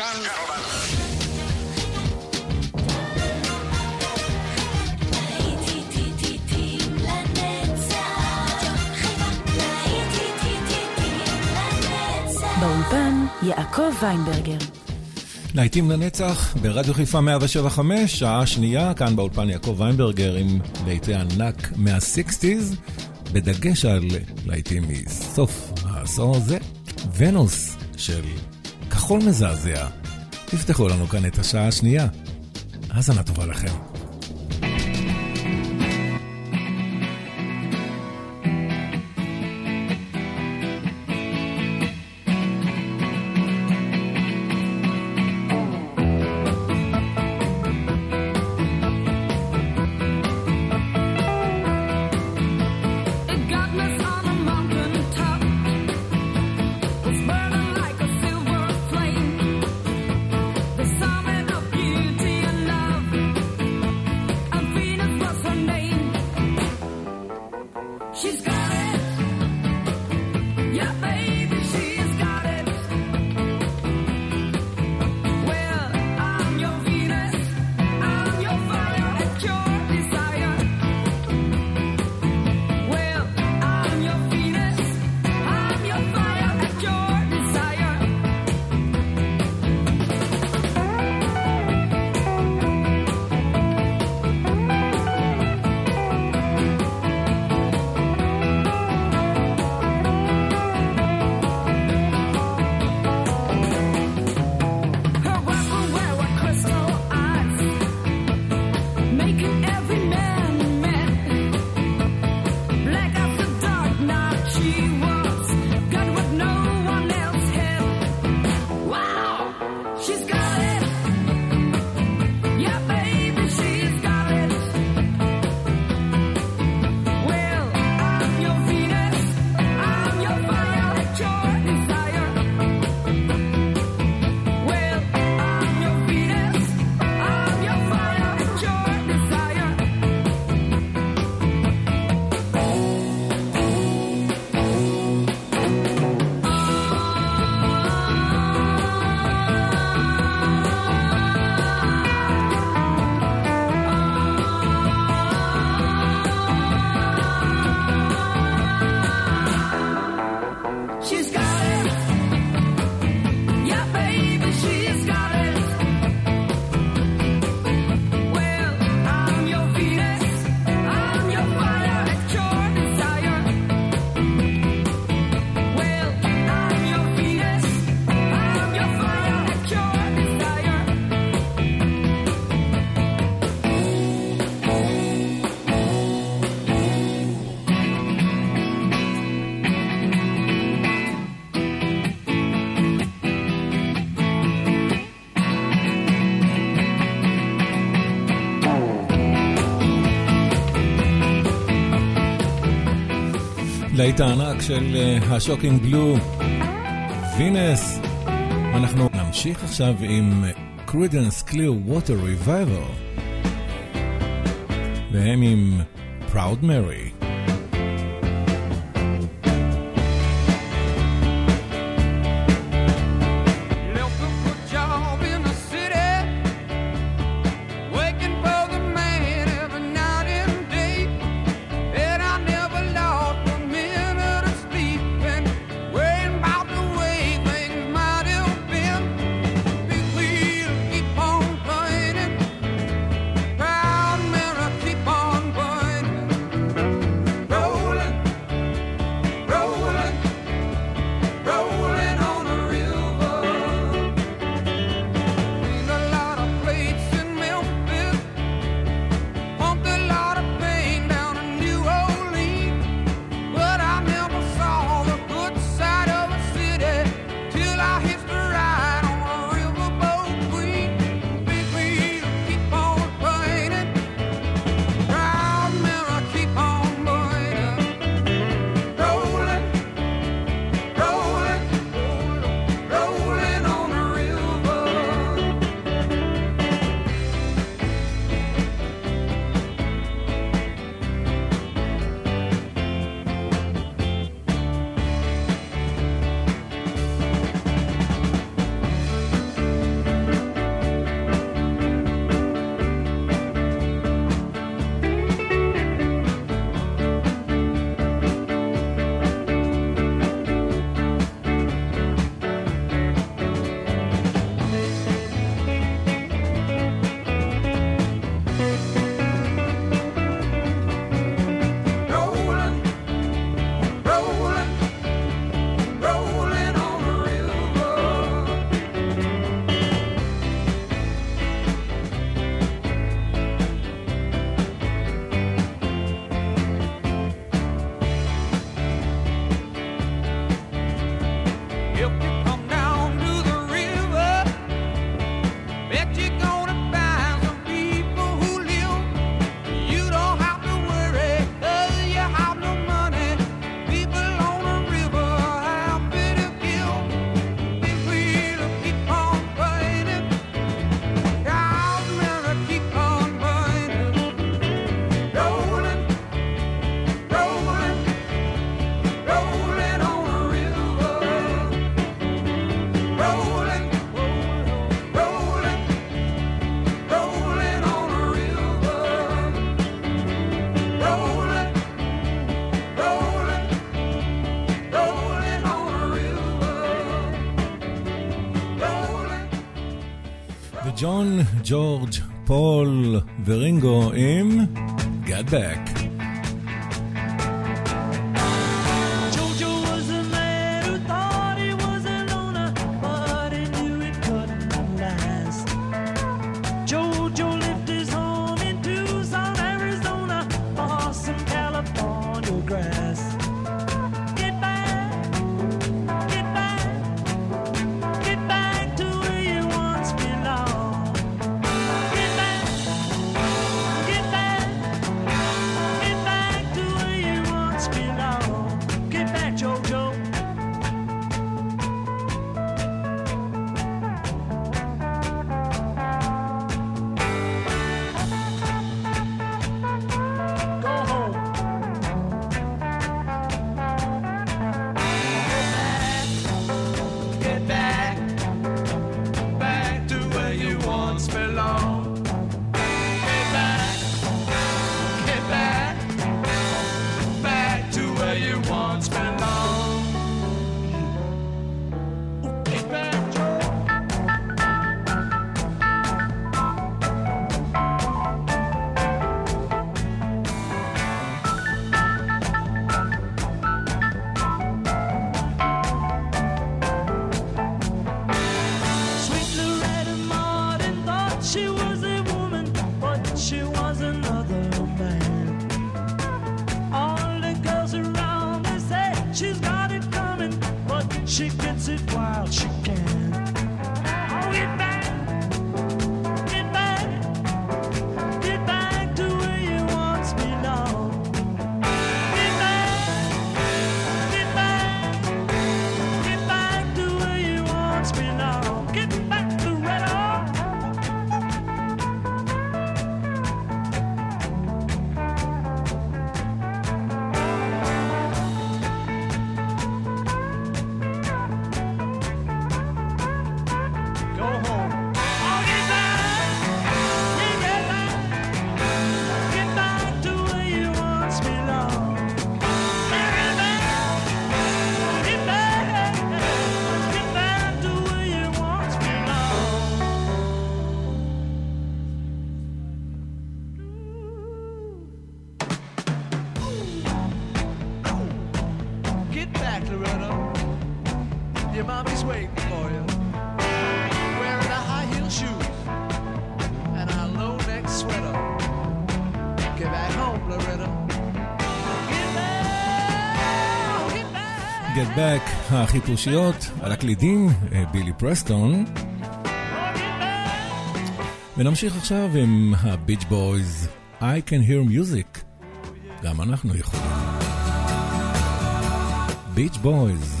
Jean... באולפן יעקב ויינברגר. להיטים לנצח ברדיו חיפה 175, שעה שנייה, כאן באולפן יעקב ויינברגר עם להיטי ענק מה-60's, בדגש על להיטים מסוף העשור הזה, ונוס של מחול מזעזע. תפתחו לנו כאן את השעה השנייה. האזנה טובה לכם. להיט הענק של אה, השוקינג בלו, וינס. אנחנו נמשיך עכשיו עם קרידנס קליר ווטר ריבייבר, והם עם פראוד מרי. ג'ורג', פול ורינגו עם Get Back. She gets it wild, she can. חיפושיות, על הקלידים, אה, בילי פרסטון. ונמשיך עכשיו עם הביץ' בויז, I can hear music. גם אנחנו יכולים. ביץ' בויז.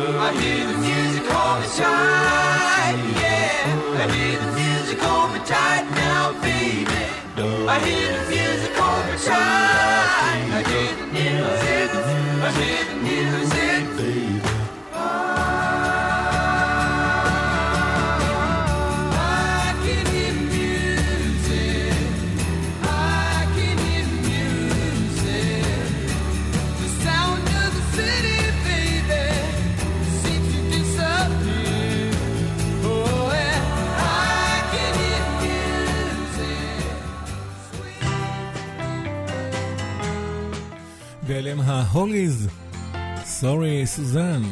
I hear the music on the side, yeah. I hear the music me tight now, baby. I hear the music on me tight. I hear the music. אלה הם ההוליז. סורי, סוזן.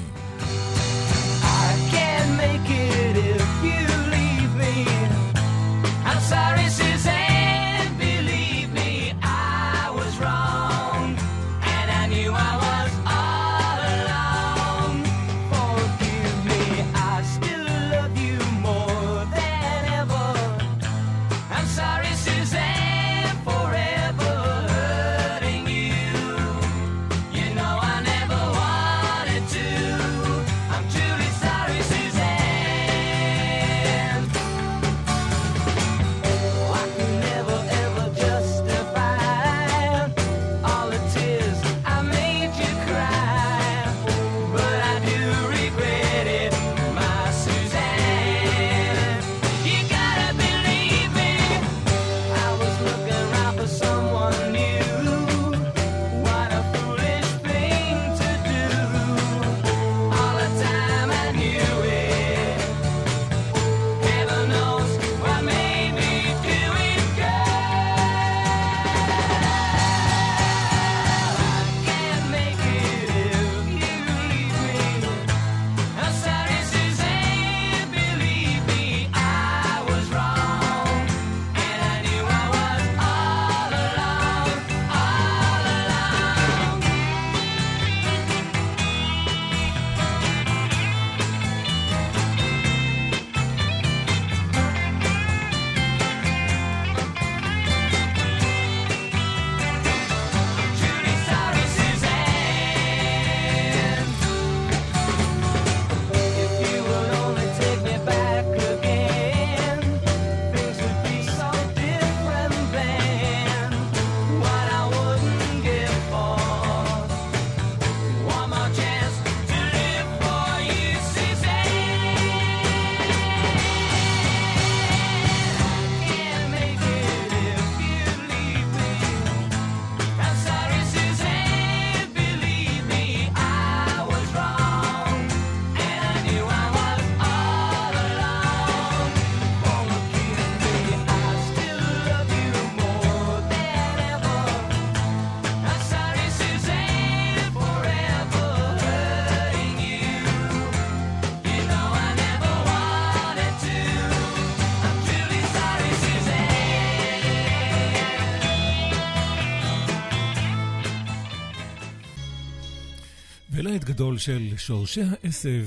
הגדול של שורשי העשב.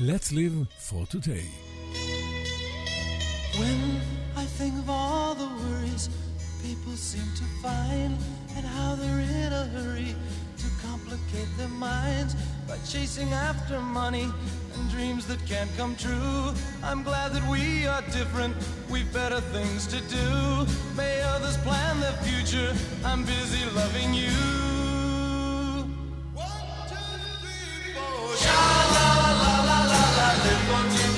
Let's live for today. When I think of all the worries people seem to find and how they're in a hurry to complicate their minds by chasing after money and dreams that can't come true. I'm glad that we are different. We've better things to do. May others plan their future. I'm busy loving you.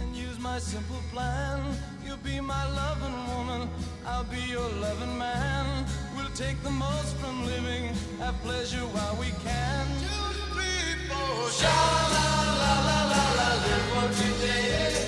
and use my simple plan. You'll be my loving woman, I'll be your loving man. We'll take the most from living, have pleasure while we can. Two, three, four, sha la la la la la, live for today.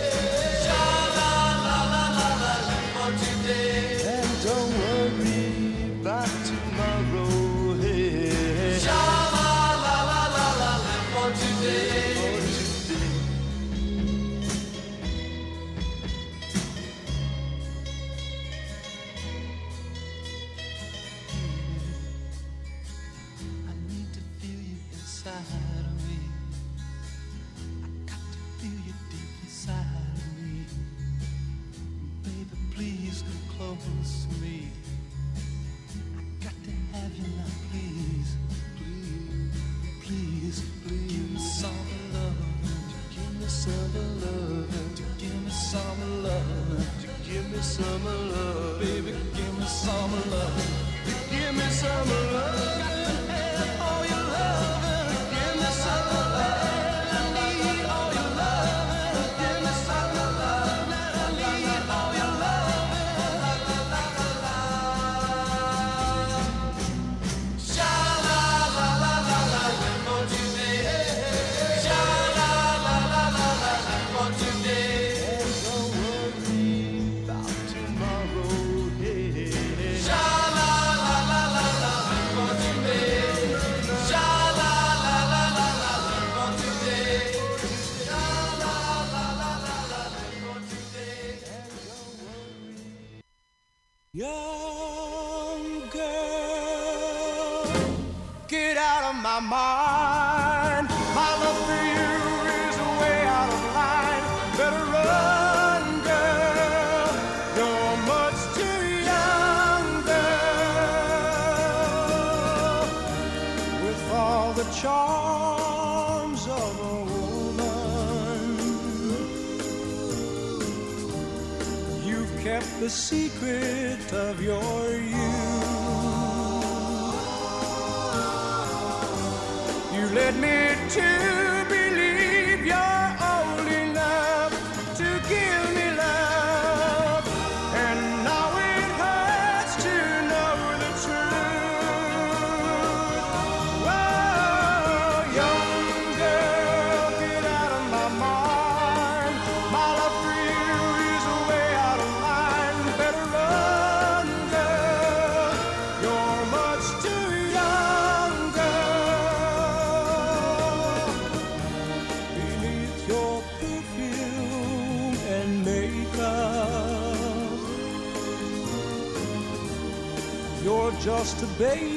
charms of a woman. You've kept the secret of your youth. You led me to. baby.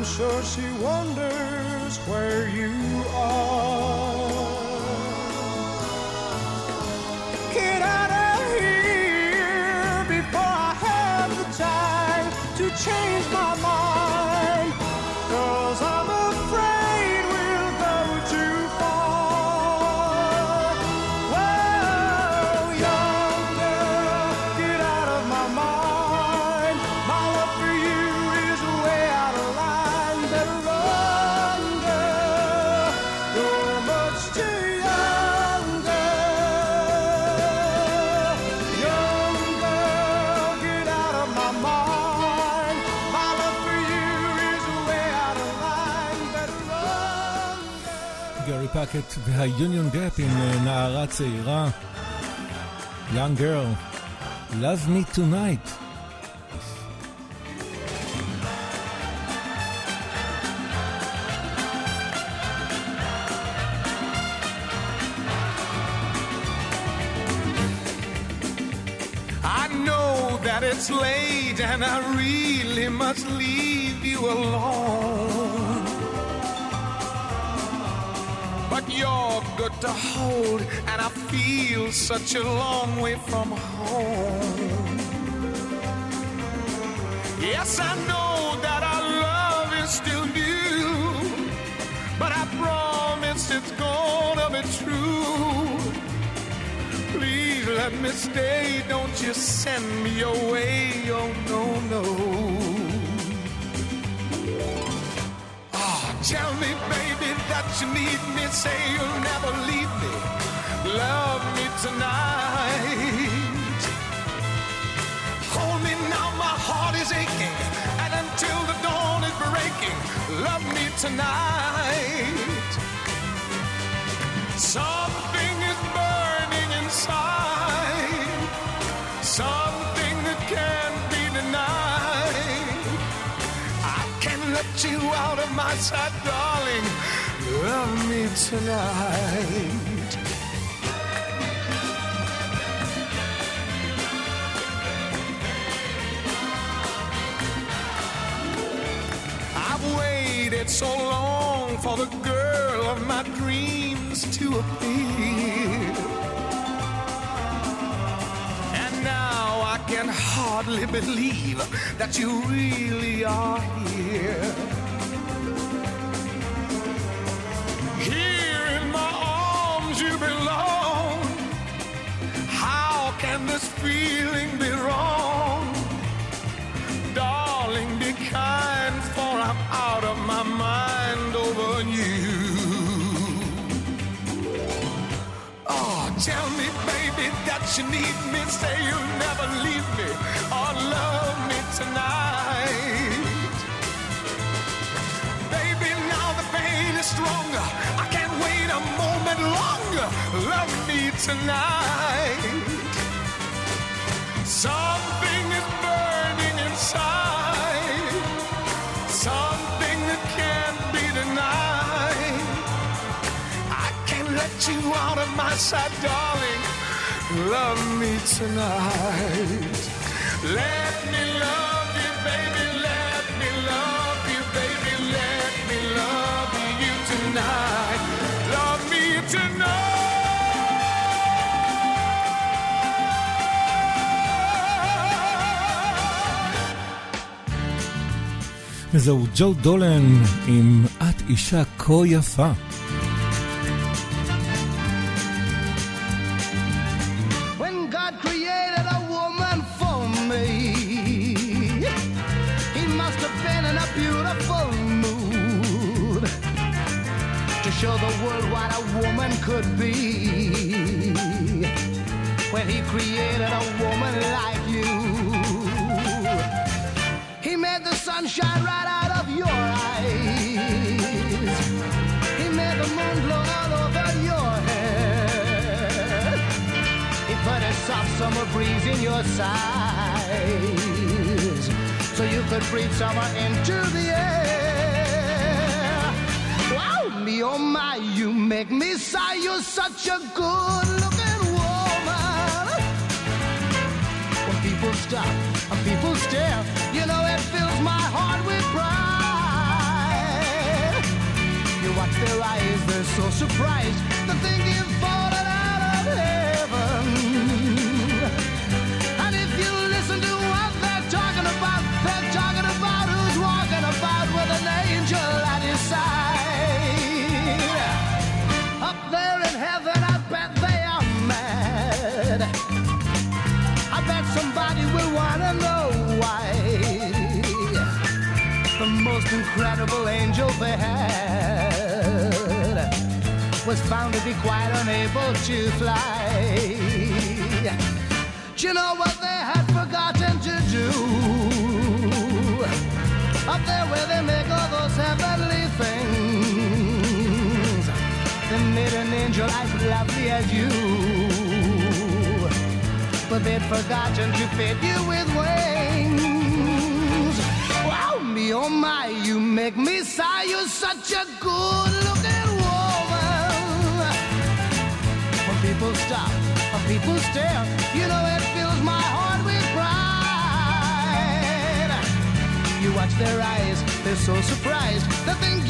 I'm sure she wonders where you are. Get out of here before I have the time to change my girl. גרי פקט והיוניון גאפ עם אה, נערה צעירה. Young girl, love me tonight. I know that it's late and I really must leave you alone. To hold, and I feel such a long way from home. Yes, I know that our love is still new, but I promise it's gonna be true. Please let me stay. Don't you send me away. Oh, no, no. Tell me, baby, that you need me. Say you'll never leave me. Love me tonight. Hold me now, my heart is aching. And until the dawn is breaking, love me tonight. Something you out of my sight, darling. Love me tonight. I've waited so long for the girl of my dreams to appear. Can hardly believe that you really are here. Here in my arms you belong. How can this feeling be you need me. Say you'll never leave me or love me tonight. Baby, now the pain is stronger. I can't wait a moment longer. Love me tonight. Something is burning inside. Something that can't be denied. I can't let you out of my sight, darling. Love me tonight. Let me love you, baby. Let me love you, baby. Let me love you tonight. Love me tonight. וזהו ג'ו דולן עם את אישה כה יפה. put a soft summer breeze in your sighs so you could breathe summer into the air. Wow, me oh my, you make me sigh. You're such a good looking woman. When people stop and people stare, you know it fills my heart with pride. You watch their eyes, they're so surprised. The thing you've fallen out of here. Incredible angel they had was found to be quite unable to fly. Do you know what they had forgotten to do? Up there where they make all those heavenly things, they made an angel as lovely as you but they'd forgotten to fit you with wings. Wow, oh my, you make me sigh. You're such a good looking woman. When people stop, when people stare, you know it fills my heart with pride. You watch their eyes, they're so surprised. They think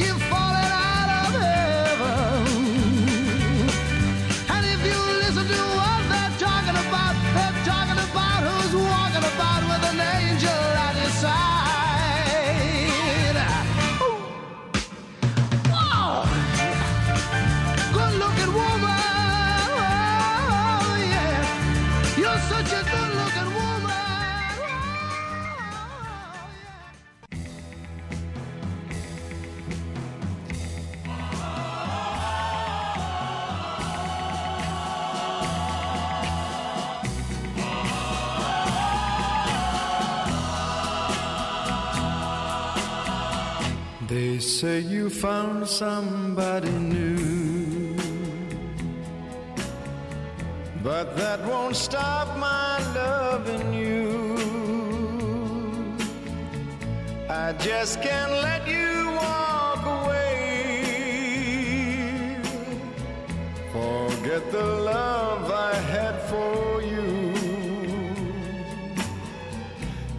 say you found somebody new. But that won't stop my loving you. I just can't let you walk away. Forget the love I had for you.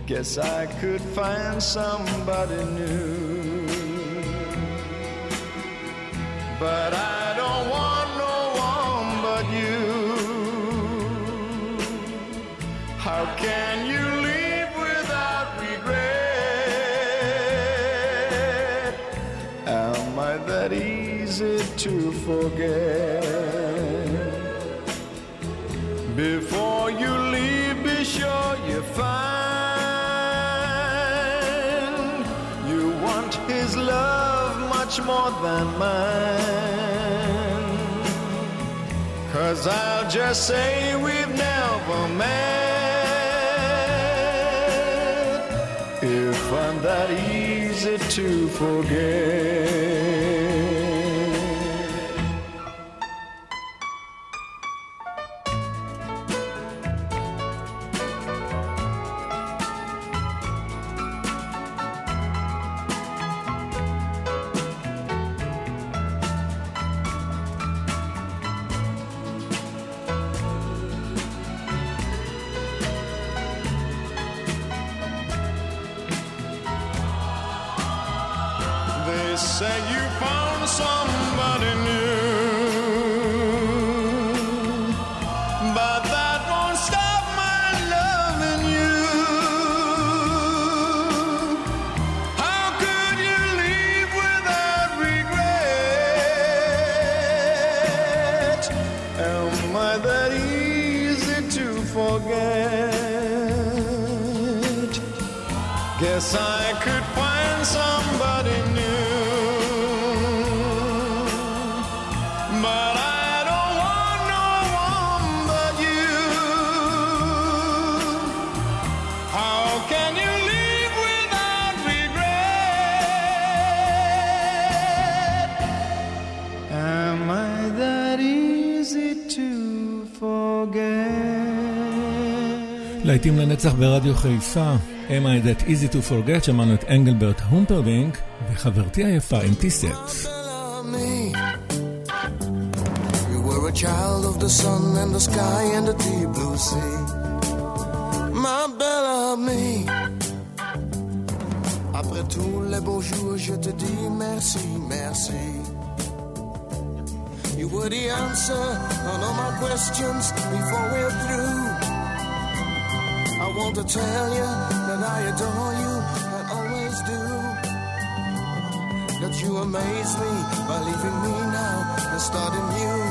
Guess I could find somebody new. But I don't want no one but you. How can you leave without regret? Am I that easy to forget? Before you leave, be sure you find you want his love much more than mine. Cause I'll just say we've never met. If I'm that easy to forget. להיטים לנצח ברדיו חיפה, Am I That Easy to Forget, שמענו את אנגלברט הומפרדינק, וחברתי היפה עם טיסט. A child of the sun and the sky and the deep blue sea. Amie. Après tous les beaux jours, je te dis merci, merci. You were the answer on all my questions before we're through. I want to tell you that I adore you and always do. That you amaze me by leaving me now and starting new.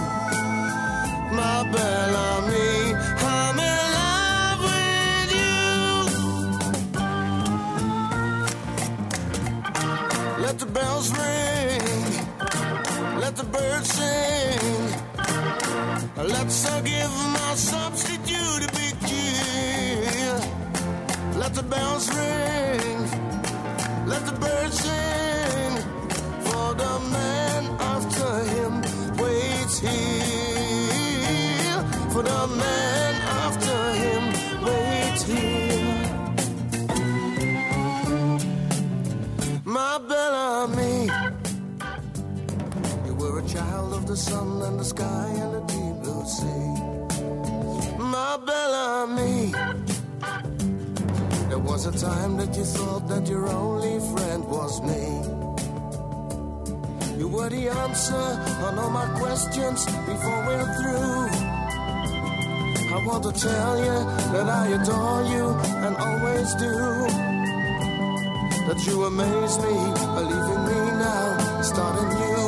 My Belle Amie, bells ring, time that you thought that your only friend was me. You were the answer on all my questions before we're through. I want to tell you that I adore you and always do. That you amaze me, believing me now, starting new.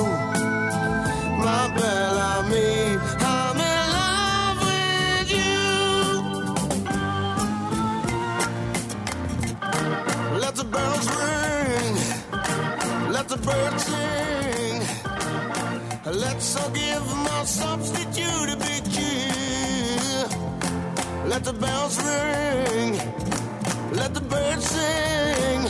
My Belle Amie, Let's all give my substitute a big cheer. Let the bells ring, let the birds sing.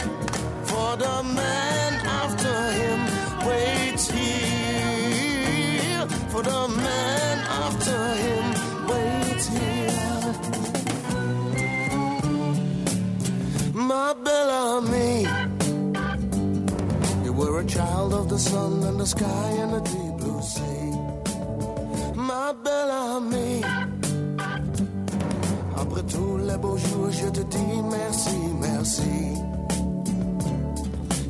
For the man after him waits here. For the man child of the sun and the sky and the deep blue sea. Ma Belle Amie, après tous les beaux jours, je te dis merci, merci.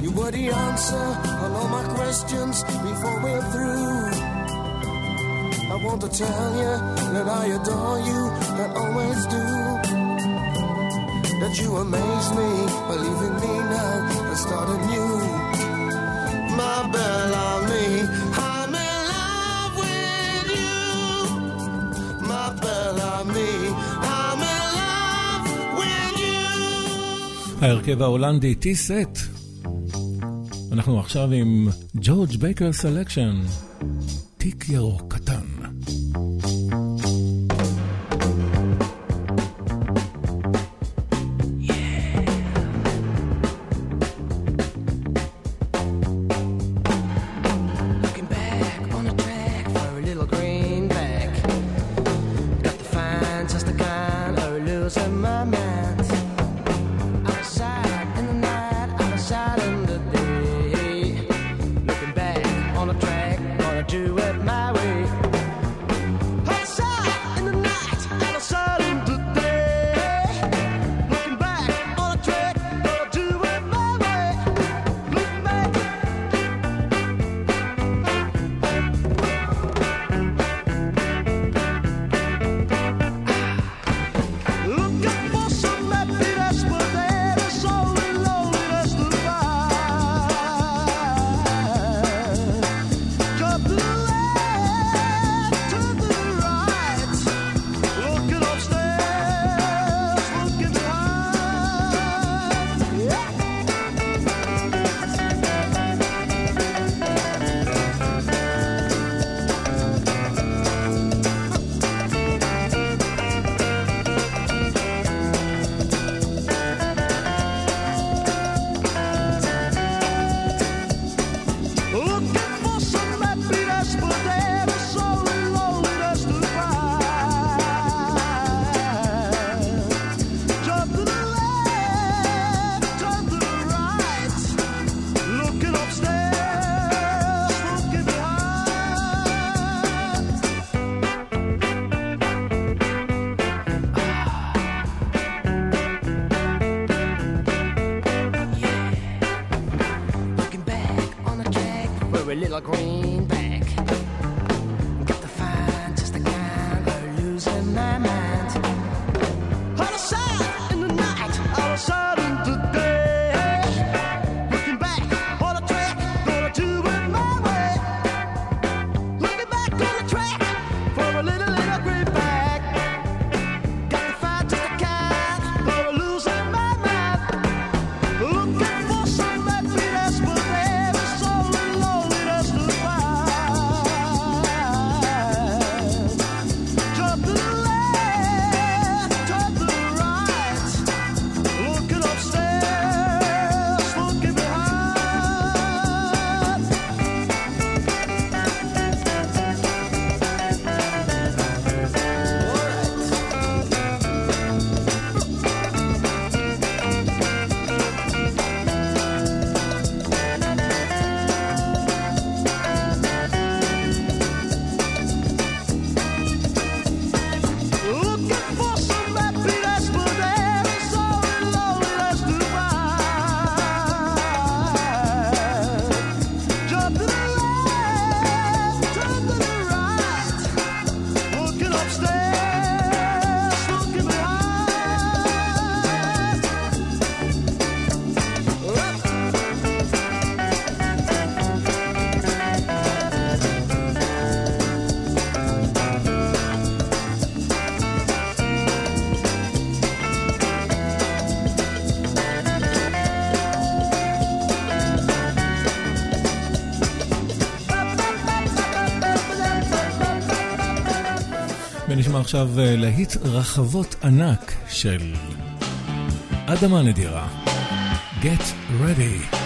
You were the answer on all my questions before we're through. I want to tell you that I adore you and always do. That you amaze me, by leaving me now and starting anew. ההרכב ההולנדי T-Set. אנחנו עכשיו עם ג'ורג' בייקר סלקשן, תיק ירוק עכשיו אה, להיט רחבות ענק של אדמה נדירה. Get ready.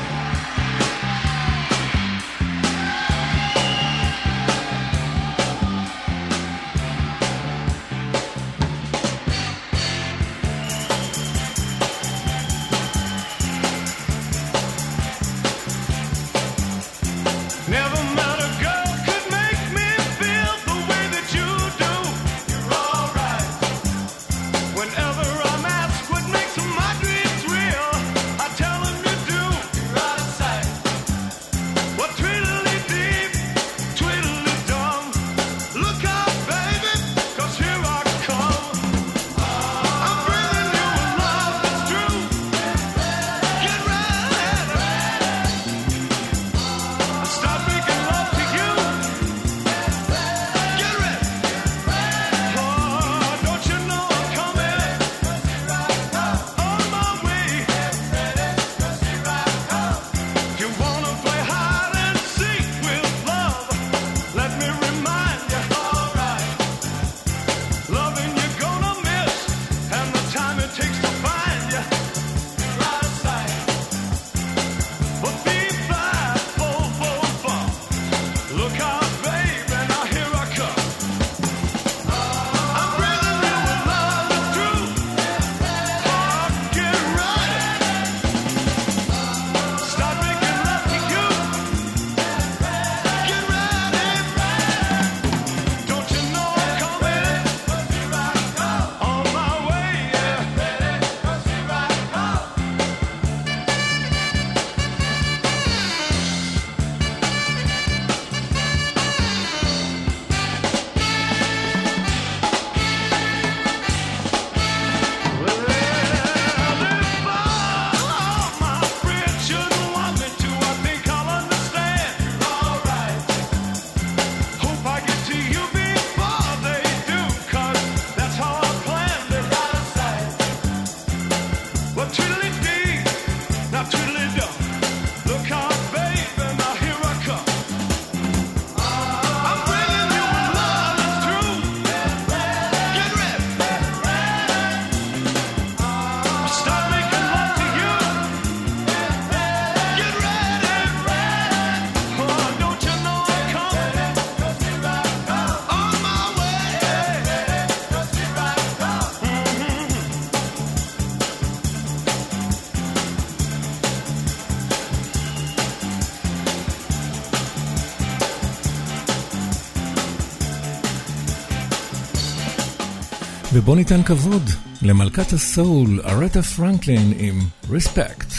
ובוא ניתן כבוד למלכת הסול, ארטה פרנקלין עם ריספקט.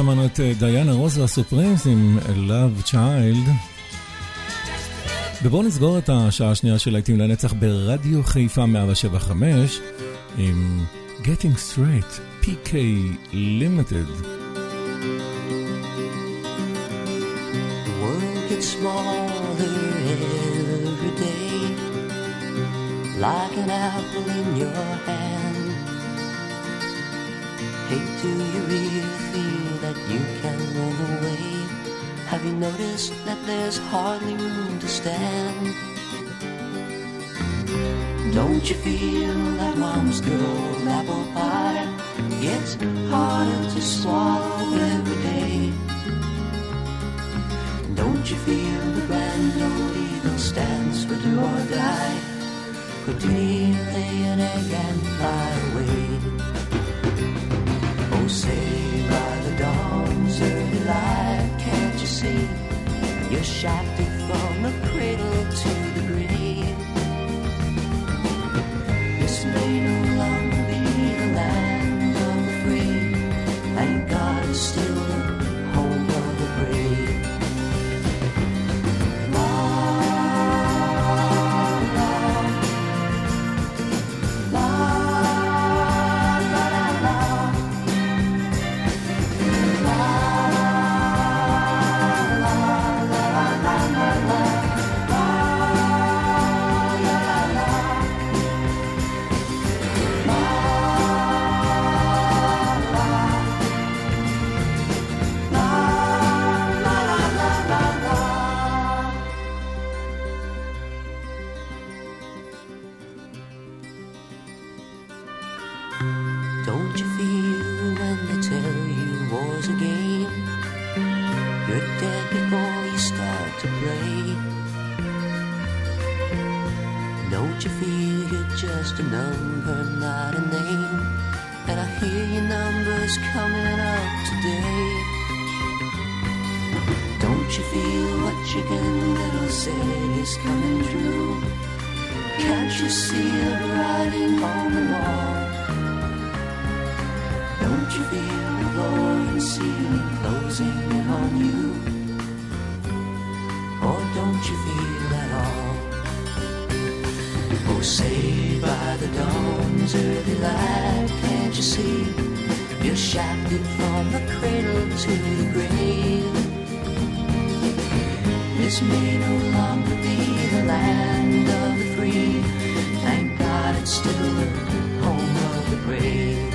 שמענו את אה, דיאנה רוס והסופרימס עם Love Child. ובואו נסגור את השעה השנייה של להיטים לנצח ברדיו חיפה 175 עם Getting Straight, PK Limited. Like an apple in your hand. Hey, do you you can run away? Have you noticed that there's hardly room to stand? Don't you feel that mom's good old apple pie gets harder to swallow every day? Don't you feel the grand old eagle stands for do or die? Lay an egg and fly away? You're shafted from the cradle to You're from the cradle to the grave. This may no longer be the land of the free. Thank God it's still the home of the brave.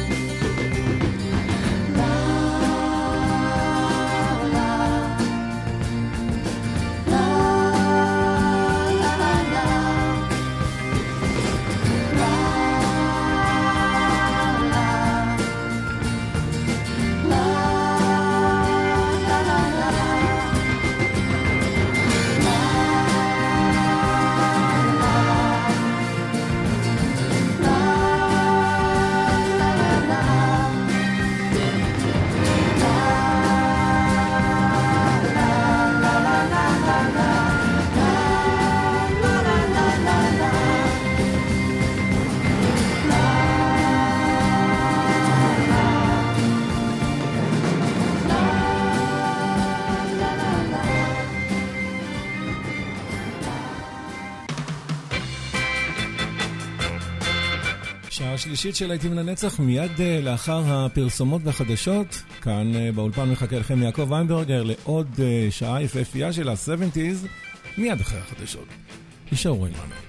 שעה שלישית של להיטים לנצח, מיד אה, לאחר הפרסומות והחדשות. כאן אה, באולפן מחכה לכם יעקב ויינברגר לעוד אה, שעה יפהפייה של ה-70's, מיד אחרי החדשות. יישארו עמנו.